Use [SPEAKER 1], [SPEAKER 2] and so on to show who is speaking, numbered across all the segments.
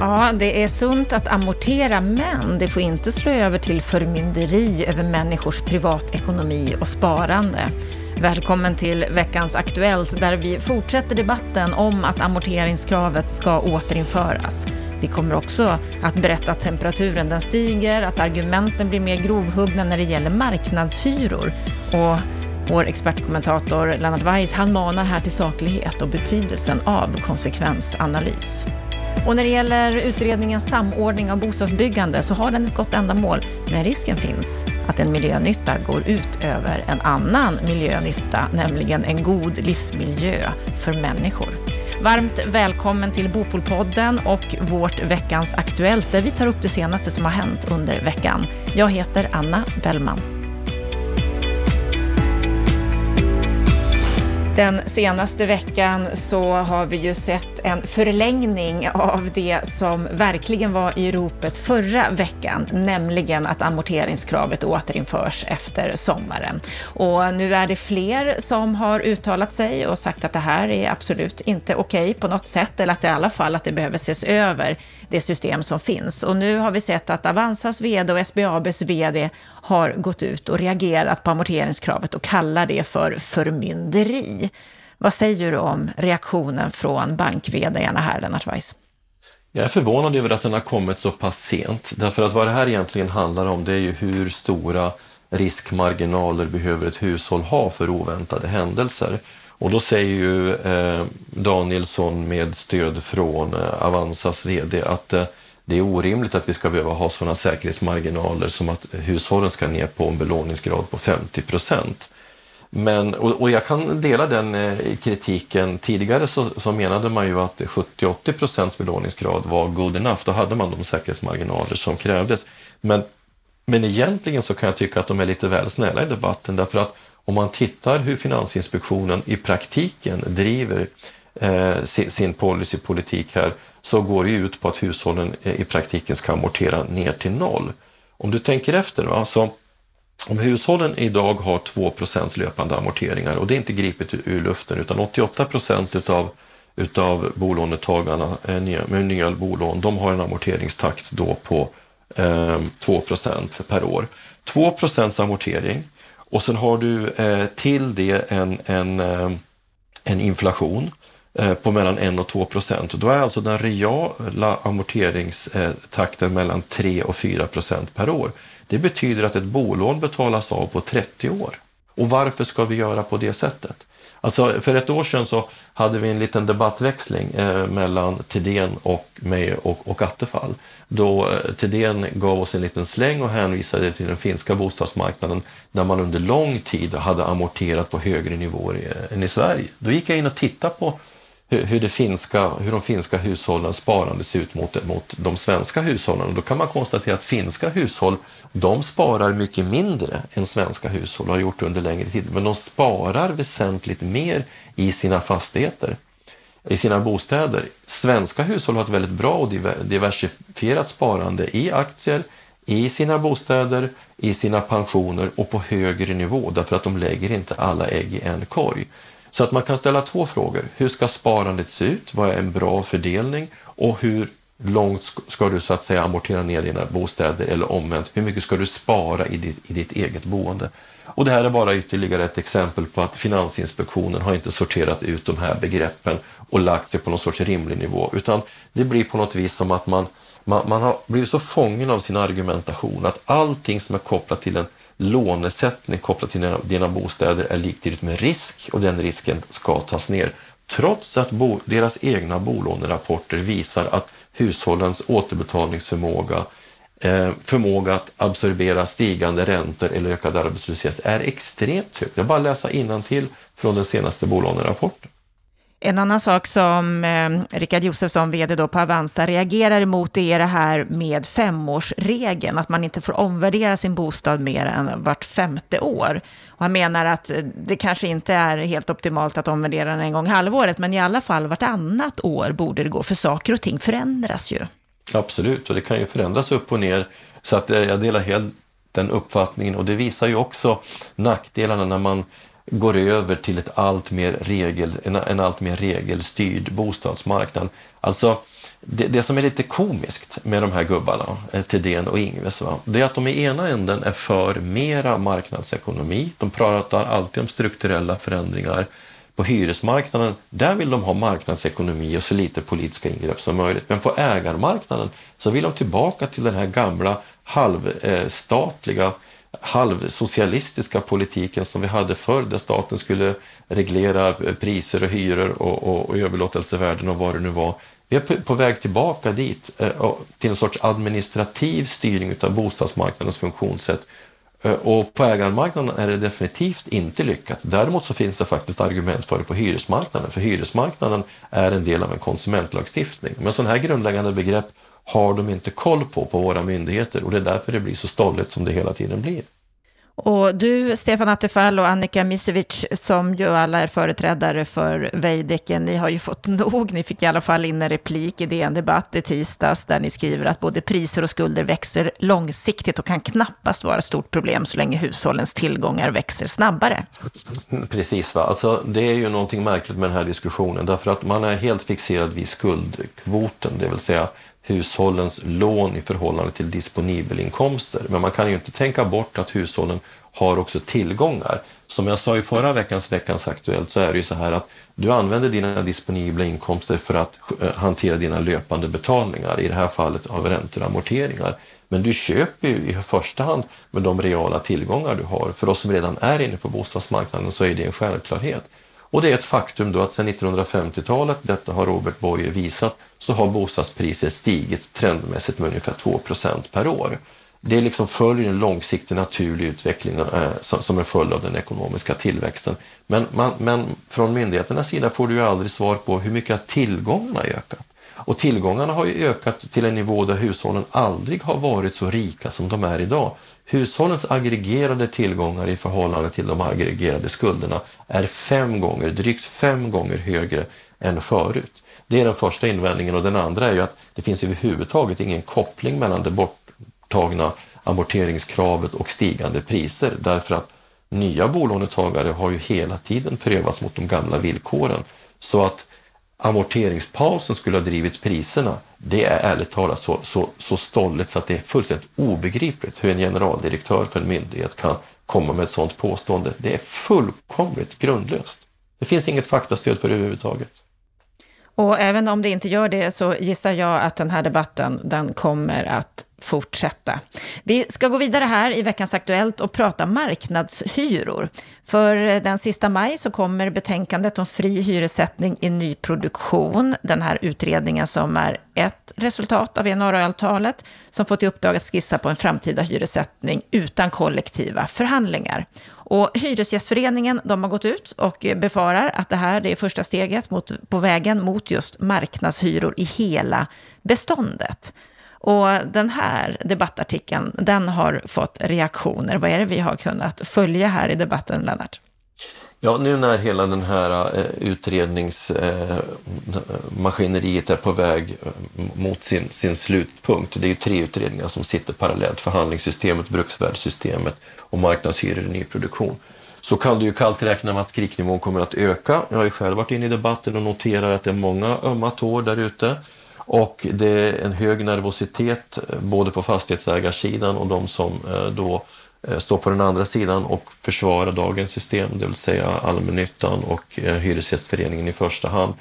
[SPEAKER 1] Ja, det är sunt att amortera, men det får inte slå över till förmynderi över människors privatekonomi och sparande. Välkommen till veckans Aktuellt där vi fortsätter debatten om att amorteringskravet ska återinföras. Vi kommer också att berätta att temperaturen den stiger, att argumenten blir mer grovhuggna när det gäller marknadshyror. Och vår expertkommentator Lennart Weiss, han manar här till saklighet och betydelsen av konsekvensanalys. Och när det gäller utredningens samordning av bostadsbyggande så har den ett gott ändamål, men risken finns att en miljönytta går ut över en annan miljönytta, nämligen en god livsmiljö för människor. Varmt välkommen till Bopolpodden och vårt veckans Aktuellt där vi tar upp det senaste som har hänt under veckan. Jag heter Anna Bellman. Den senaste veckan så har vi ju sett en förlängning av det som verkligen var i ropet förra veckan, nämligen att amorteringskravet återinförs efter sommaren. Och nu är det fler som har uttalat sig och sagt att det här är absolut inte okej okay på något sätt, eller att det i alla fall att det behöver ses över, det system som finns. Och nu har vi sett att Avanzas VD och SBABs VD har gått ut och reagerat på amorteringskravet och kallar det för förmynderi. Vad säger du om reaktionen från bank här, Lennart Weiss?
[SPEAKER 2] Jag är förvånad över att den har kommit så pass sent. Därför att vad det här egentligen handlar om det är ju hur stora riskmarginaler behöver ett hushåll ha för oväntade händelser. Och då säger ju eh, Danielsson med stöd från eh, Avanzas VD att eh, det är orimligt att vi ska behöva ha sådana säkerhetsmarginaler som att hushållen ska ner på en belåningsgrad på 50 procent. Men, och, och, jag kan dela den eh, kritiken. Tidigare så, så, menade man ju att 70-80 procents belåningsgrad var good enough. Då hade man de säkerhetsmarginaler som krävdes. Men, men egentligen så kan jag tycka att de är lite väl snälla i debatten därför att om man tittar hur Finansinspektionen i praktiken driver eh, sin, sin policypolitik här så går det ut på att hushållen eh, i praktiken ska amortera ner till noll. Om du tänker efter, va, så om hushållen idag har 2% löpande amorteringar och det är inte gripet ur luften utan 88 procent utav, utav bolånetagarna eh, med nya bolån, de har en amorteringstakt då på eh, 2% per år. 2% amortering och sen har du eh, till det en, en, ehm, en inflation eh, Eh, på mellan 1 och 2 procent. Då är alltså den reala amorteringstakten mellan 3 och 4 procent per år. Det betyder att ett bolån betalas av på 30 år. Och varför ska vi göra på det sättet? Alltså för ett år sedan så hade vi en liten debattväxling eh, mellan Tidén och mig och, och Attefall. Då eh, Tidén gav oss en liten släng och hänvisade till den finska bostadsmarknaden där man under lång tid hade amorterat på högre nivåer eh, än i Sverige. Då gick jag in och tittade på hur, det finska, hur de finska hushållens sparande ser ut mot, mot de svenska hushållen. Och då kan man konstatera att finska hushåll de sparar mycket mindre än svenska hushåll och har gjort under längre tid. Men de sparar väsentligt mer i sina fastigheter, i sina bostäder. Svenska hushåll har ett väldigt bra och diversifierat sparande i aktier, i sina bostäder, i sina pensioner och på högre nivå därför att de lägger inte alla ägg i en korg. Så att man kan ställa två frågor. Hur ska sparandet se ut? Vad är en bra fördelning? Och hur långt ska du så att säga amortera ner dina bostäder eller omvänt? Hur mycket ska du spara i ditt, i ditt eget boende? Och det här är bara ytterligare ett exempel på att Finansinspektionen har inte sorterat ut de här begreppen och lagt sig på någon sorts rimlig nivå, utan det blir på något vis som att man, man, man har blivit så fången av sin argumentation att allting som är kopplat till en lånesättning kopplat till dina, dina bostäder är liktydigt med risk och den risken ska tas ner. Trots att bo, deras egna bolånerapporter visar att hushållens återbetalningsförmåga, eh, förmåga att absorbera stigande räntor eller ökad arbetslöshet är extremt hög. Det är bara att läsa innantill från den senaste bolånerapporten.
[SPEAKER 1] En annan sak som eh, Rickard Josefsson, vd då på Avanza, reagerar emot är det här med femårsregeln, att man inte får omvärdera sin bostad mer än vart femte år. Och han menar att eh, det kanske inte är helt optimalt att omvärdera den en gång i halvåret, men i alla fall vartannat år borde det gå, för saker och ting förändras ju.
[SPEAKER 2] Absolut, och det kan ju förändras upp och ner, så att eh, jag delar helt den uppfattningen och det visar ju också nackdelarna när man går över till ett allt mer regel, en, en allt mer regelstyrd bostadsmarknad. Alltså, det, det, som är lite komiskt med de här gubbarna, eh, Thedéen och Ingves, va? det är att de i ena änden är för mera marknadsekonomi. De pratar alltid om strukturella förändringar. På hyresmarknaden, där vill de ha marknadsekonomi och så lite politiska ingrepp som möjligt. Men på ägarmarknaden så vill de tillbaka till den här gamla halvstatliga, halvsocialistiska politiken som vi hade förr där staten skulle reglera priser och hyror och, och, och överlåtelsevärden och vad det nu var. Vi är på väg tillbaka dit, eh, till en sorts administrativ styrning av bostadsmarknadens funktionssätt. Eh, och på ägarmarknaden är det definitivt inte lyckat. Däremot så finns det faktiskt argument för det på hyresmarknaden, för hyresmarknaden är en del av en konsumentlagstiftning. Men sådana här grundläggande begrepp har de inte koll på på våra myndigheter och det är därför det blir så stolligt som det hela tiden blir.
[SPEAKER 1] Och du, Stefan Attefall och Annika Misevic, som ju alla är företrädare för Veidekke, ni har ju fått nog. Ni fick i alla fall in en replik i DN Debatt i tisdags, där ni skriver att både priser och skulder växer långsiktigt och kan knappast vara ett stort problem så länge hushållens tillgångar växer snabbare.
[SPEAKER 2] Precis, va? Alltså, det är ju någonting märkligt med den här diskussionen, därför att man är helt fixerad vid skuldkvoten, det vill säga hushållens lån i förhållande till disponibelinkomster. Men man kan ju inte tänka bort att hushållen har också tillgångar. Som jag sa i förra veckans Veckans Aktuellt så är det ju så här att du använder dina disponibla inkomster för att eh, hantera dina löpande betalningar, i det här fallet av räntor och amorteringar. Men du köper ju i första hand med de reala tillgångar du har. För oss som redan är inne på bostadsmarknaden så är det en självklarhet. Och det är ett faktum då att sedan 1950-talet, detta har Robert Boye visat, så har bostadspriser stigit trendmässigt med ungefär 2 per år. Det liksom följer en långsiktig naturlig utveckling eh, som en följd av den ekonomiska tillväxten. Men, man, men från myndigheternas sida får du ju aldrig svar på hur mycket tillgångarna har ökat. Och tillgångarna har ju ökat till en nivå där hushållen aldrig har varit så rika som de är idag. Hushållens aggregerade tillgångar i förhållande till de aggregerade skulderna är fem gånger, drygt fem gånger högre än förut. Det är den första invändningen och den andra är ju att det finns överhuvudtaget ingen koppling mellan det borttagna amorteringskravet och stigande priser därför att nya bolånetagare har ju hela tiden prövats mot de gamla villkoren. Så att amorteringspausen skulle ha drivit priserna, det är ärligt talat så, så, så stolligt så att det är fullständigt obegripligt hur en generaldirektör för en myndighet kan komma med ett sådant påstående. Det är fullkomligt grundlöst. Det finns inget faktastöd för det överhuvudtaget.
[SPEAKER 1] Och även om det inte gör det så gissar jag att den här debatten, den kommer att fortsätta. Vi ska gå vidare här i veckans Aktuellt och prata marknadshyror. För eh, den sista maj så kommer betänkandet om fri hyressättning i nyproduktion. Den här utredningen som är ett resultat av januariavtalet som fått i uppdrag att skissa på en framtida hyressättning utan kollektiva förhandlingar. Och Hyresgästföreningen de har gått ut och befarar att det här det är första steget mot, på vägen mot just marknadshyror i hela beståndet. Och den här debattartikeln, den har fått reaktioner. Vad är det vi har kunnat följa här i debatten, Lennart?
[SPEAKER 2] Ja, nu när hela den här eh, utredningsmaskineriet eh, är på väg eh, mot sin, sin slutpunkt, det är ju tre utredningar som sitter parallellt, förhandlingssystemet, bruksvärdessystemet och marknadshyror i nyproduktion, så kan du ju kallt räkna med att skriknivån kommer att öka. Jag har ju själv varit inne i debatten och noterar att det är många ömma tår där ute. Och det är en hög nervositet eh, både på fastighetsägarsidan och de som eh, då eh, står på den andra sidan och försvarar dagens system, det vill säga allmännyttan och Hyresgästföreningen i första hand.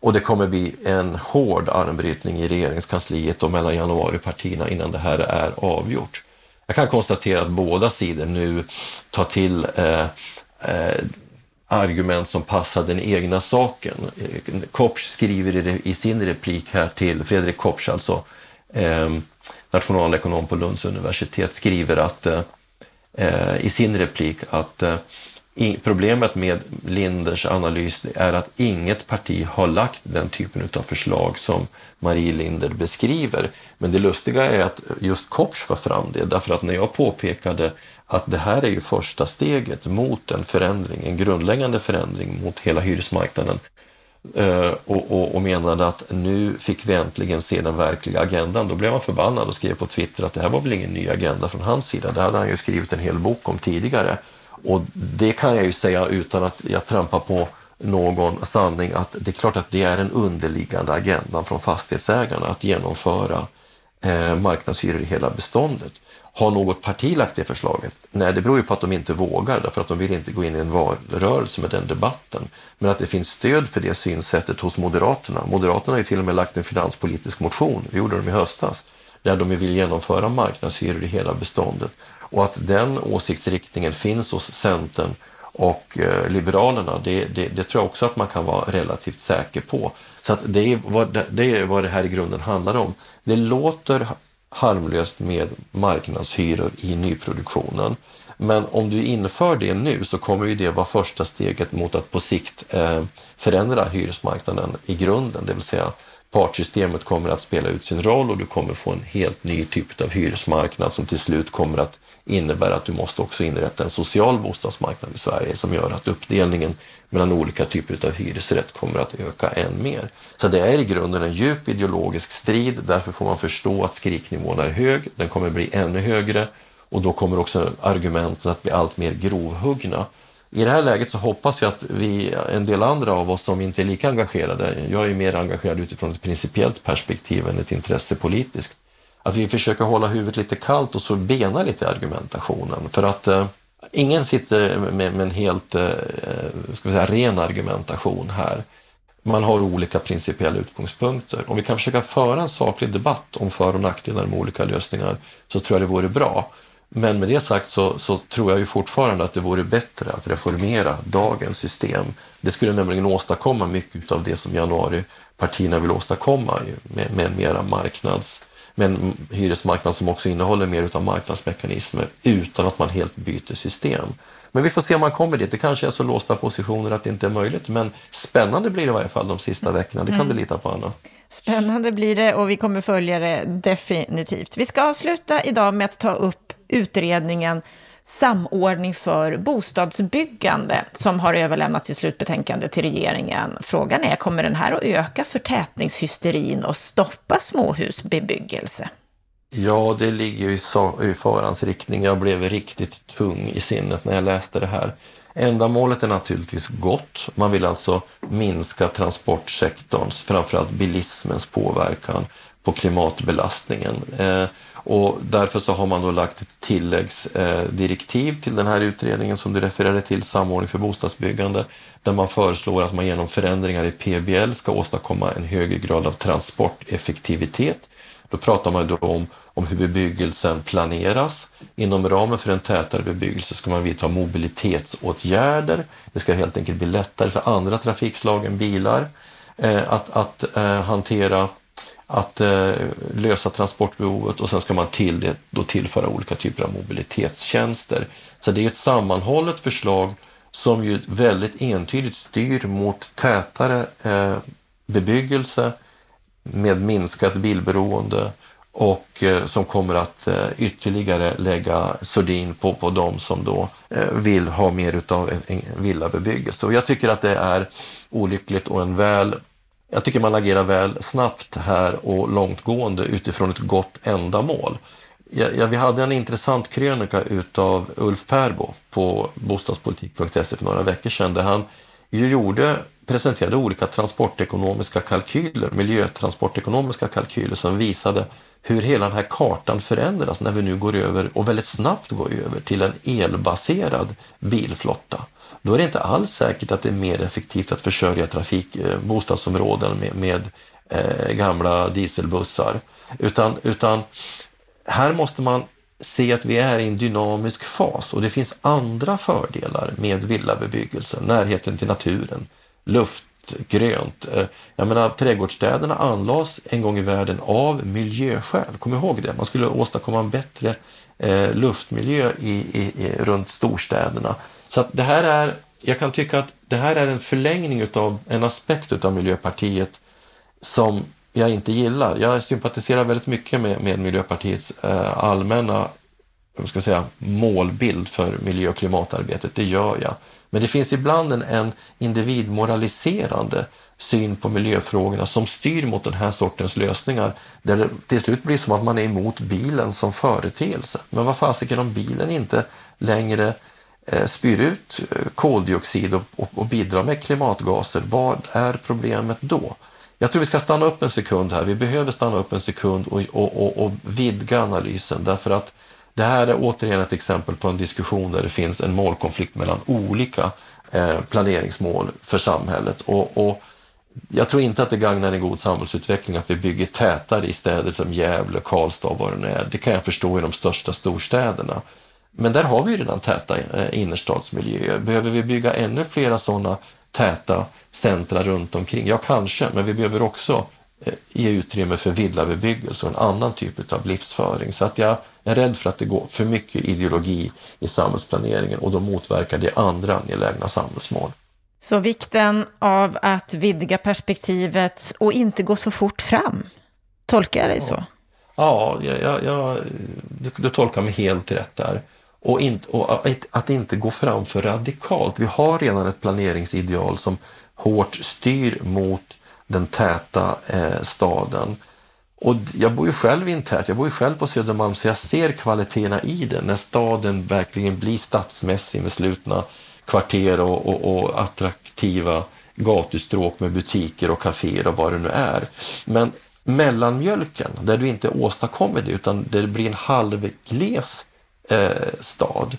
[SPEAKER 2] Och det kommer bli en hård armbrytning i regeringskansliet och mellan januaripartierna innan det här är avgjort. Jag kan konstatera att båda sidor nu tar till eh, eh, argument som passar den egna saken. Eh, Kopsch skriver i sin replik här till, Fredrik Kopsch alltså, eh, nationalekonom på Lunds universitet, skriver att eh, eh i sin replik att eh, problemet med Linders analys är att inget parti har lagt den typen av förslag som Marie Linder beskriver. Men det lustiga är att just Kopsch var fram det, därför att när jag påpekade att det här är ju första steget mot en förändring, en grundläggande förändring mot hela hyresmarknaden eh, och, och, och, menade att nu fick vi äntligen se den verkliga agendan. Då blev han förbannad och skrev på Twitter att det här var väl ingen ny agenda från hans sida. Det hade han ju skrivit en hel bok om tidigare. Och det kan jag ju säga utan att jag trampar på någon sanning att det är klart att det är en underliggande agenda från fastighetsägarna att genomföra eh, marknadshyror i hela beståndet. Har något parti lagt det förslaget? Nej, det beror ju på att de inte vågar därför att de vill inte gå in i en valrörelse med den debatten. Men att det finns stöd för det synsättet hos Moderaterna. Moderaterna har ju till och med lagt en finanspolitisk motion, det gjorde de i höstas, där de vill genomföra marknadshyror i hela beståndet. Och att den åsiktsriktningen finns hos Centern och eh, Liberalerna, det, det, det, tror jag också att man kan vara relativt säker på. Så att det, är vad, det är vad det här i grunden handlar om. Det låter harmlöst med marknadshyror i nyproduktionen. Men om du inför det nu så kommer ju det vara första steget mot att på sikt eh, förändra hyresmarknaden i grunden, det vill säga partsystemet kommer att spela ut sin roll och du kommer få en helt ny typ av hyresmarknad som till slut kommer att innebär att du måste också inrätta en social bostadsmarknad i Sverige som gör att uppdelningen mellan olika typer av hyresrätt kommer att öka än mer. Så det är i grunden en djup ideologisk strid. Därför får man förstå att skriknivån är hög. Den kommer bli ännu högre och då kommer också argumenten att bli allt mer grovhuggna. I det här läget så hoppas jag att vi, en del andra av oss som inte är lika engagerade, jag är mer engagerad utifrån ett principiellt perspektiv än ett intresse politiskt, att vi försöker hålla huvudet lite kallt och så bena lite i argumentationen. För att eh, ingen sitter med, med en helt eh, eh, ska vi säga, ren argumentation här. Man har olika principiella utgångspunkter. Om vi kan försöka föra en saklig debatt om för och nackdelar med olika lösningar så tror jag det vore bra. Men med det sagt så, så, tror jag ju fortfarande att det vore bättre att reformera dagens system. Det skulle nämligen åstadkomma mycket av det som januaripartierna vill åstadkomma med, med mera marknads med en hyresmarknad som också innehåller mer av marknadsmekanismer utan att man helt byter system. Men vi får se om man kommer dit. Det kanske är så låsta positioner att det inte är möjligt, men spännande blir det i varje fall de sista veckorna. Det kan mm. du lita på, Anna.
[SPEAKER 1] Spännande blir det och vi kommer följa det definitivt. Vi ska avsluta idag med att ta upp utredningen samordning för bostadsbyggande som har överlämnat sitt slutbetänkande till regeringen. Frågan är, kommer den här att öka förtätningshysterin och stoppa småhusbebyggelse?
[SPEAKER 2] Ja, det ligger ju i farans riktning. Jag blev riktigt tung i sinnet när jag läste det här. Ändamålet är naturligtvis gott. Man vill alltså minska transportsektorns, framförallt bilismens påverkan på klimatbelastningen. Eh, och därför så har man då lagt ett tilläggsdirektiv till den här utredningen som du refererade till, samordning för bostadsbyggande, där man föreslår att man genom förändringar i PBL ska åstadkomma en högre grad av transporteffektivitet. Då pratar man då om, om hur bebyggelsen planeras. Inom ramen för en tätare bebyggelse ska man vidta mobilitetsåtgärder. Det ska helt enkelt bli lättare för andra trafikslag än bilar eh, att, att eh, hantera att eh, lösa transportbehovet och sen ska man till det då tillföra olika typer av mobilitetstjänster. Så det är ett sammanhållet förslag som ju väldigt entydigt styr mot tätare eh, bebyggelse med minskat bilberoende och eh, som kommer att eh, ytterligare lägga sordin på, på de som då eh, vill ha mer utav en villabebyggelse. Och jag tycker att det är olyckligt och en väl jag tycker man agerar väl snabbt här och långtgående utifrån ett gott ändamål. Ja, ja, vi hade en intressant krönika utav Ulf Perbo på bostadspolitik.se för några veckor sedan där han ju gjorde, presenterade olika transportekonomiska kalkyler, miljötransportekonomiska kalkyler som visade hur hela den här kartan förändras när vi nu går över, och väldigt snabbt går över, till en elbaserad bilflotta då är det inte alls säkert att det är mer effektivt att försörja trafik, eh, bostadsområden med, med eh, gamla dieselbussar. Utan, utan här måste man se att vi är i en dynamisk fas och det finns andra fördelar med villabebyggelse, närheten till naturen, luft, grönt. Eh, jag menar, trädgårdsstäderna anlades en gång i världen av miljöskäl. Kom ihåg det. Man skulle åstadkomma en bättre eh, luftmiljö i, i, i, runt storstäderna. Så det här är, jag kan tycka att det här är en förlängning av en aspekt av Miljöpartiet som jag inte gillar. Jag sympatiserar väldigt mycket med, med Miljöpartiets eh, allmänna ska säga, målbild för miljö och klimatarbetet, det gör jag. Men det finns ibland en, en individmoraliserande syn på miljöfrågorna som styr mot den här sortens lösningar där det till slut blir som att man är emot bilen som företeelse. Men vad fasiken om bilen inte längre eh, spyr ut eh, koldioxid och, och, och bidrar med klimatgaser, vad är problemet då? Jag tror vi ska stanna upp en sekund här. Vi behöver stanna upp en sekund och, och, och, och vidga analysen därför att det här är återigen ett exempel på en diskussion där det finns en målkonflikt mellan olika eh, planeringsmål för samhället. Och, och, jag tror inte att det gagnar en god samhällsutveckling att vi bygger tätare i städer som Gävle, Karlstad och vad det nu är. Det kan jag förstå i de största storstäderna. Men där har vi ju redan täta eh, innerstadsmiljöer. Behöver vi bygga ännu flera sådana täta centra runt omkring? Ja, kanske, men vi behöver också eh, ge utrymme för villabebyggelse och en annan typ av livsföring. Så att jag är rädd för att det går för mycket ideologi i samhällsplaneringen och då motverkar det andra angelägna samhällsmål.
[SPEAKER 1] Så vikten av att vidga perspektivet och inte gå så fort fram, tolkar jag dig så?
[SPEAKER 2] Ja, jag, jag, jag, du, du tolkar mig helt rätt där. Och, in, och att inte gå fram för radikalt. Vi har redan ett planeringsideal som hårt styr mot den täta eh, staden. Och jag bor ju själv internt, jag bor ju själv på Södermalm så jag ser kvaliteterna i det när staden verkligen blir stadsmässig med slutna kvarter och, och, och attraktiva gatustråk med butiker och kaféer och vad det nu är. Men mellanmjölken, där du inte åstadkommer det utan där det blir en halvgles eh, stad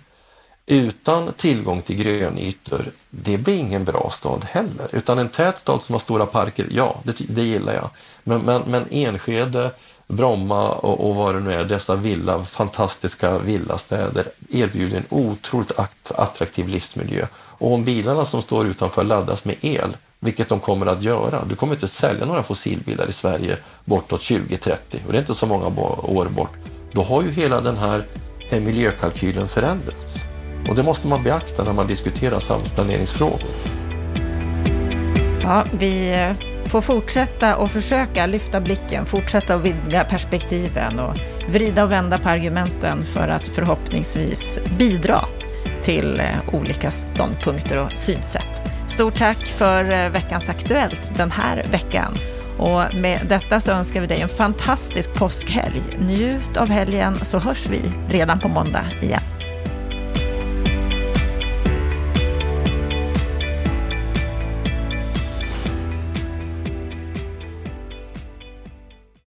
[SPEAKER 2] utan tillgång till grönytor, det blir ingen bra stad heller. Utan en tät stad som har stora parker, ja, det, det gillar jag. Men, men, men Enskede, Bromma och, och vad det nu är, dessa villa, fantastiska villastäder erbjuder en otroligt attraktiv livsmiljö. Och om bilarna som står utanför laddas med el, vilket de kommer att göra, du kommer inte sälja några fossilbilar i Sverige bortåt 2030 och det är inte så många år bort. Då har ju hela den här eh, miljökalkylen förändrats. Och det måste man beakta när man diskuterar samhällsplaneringsfrågor.
[SPEAKER 1] Ja, vi eh, får fortsätta och försöka lyfta blicken, fortsätta att vidga perspektiven och vrida och vända på argumenten för att förhoppningsvis bidra till eh, olika ståndpunkter och synsätt. Stort tack för eh, veckans Aktuellt den här veckan. Och med detta så önskar vi dig en fantastisk påskhelg. Njut av helgen så hörs vi redan på måndag igen.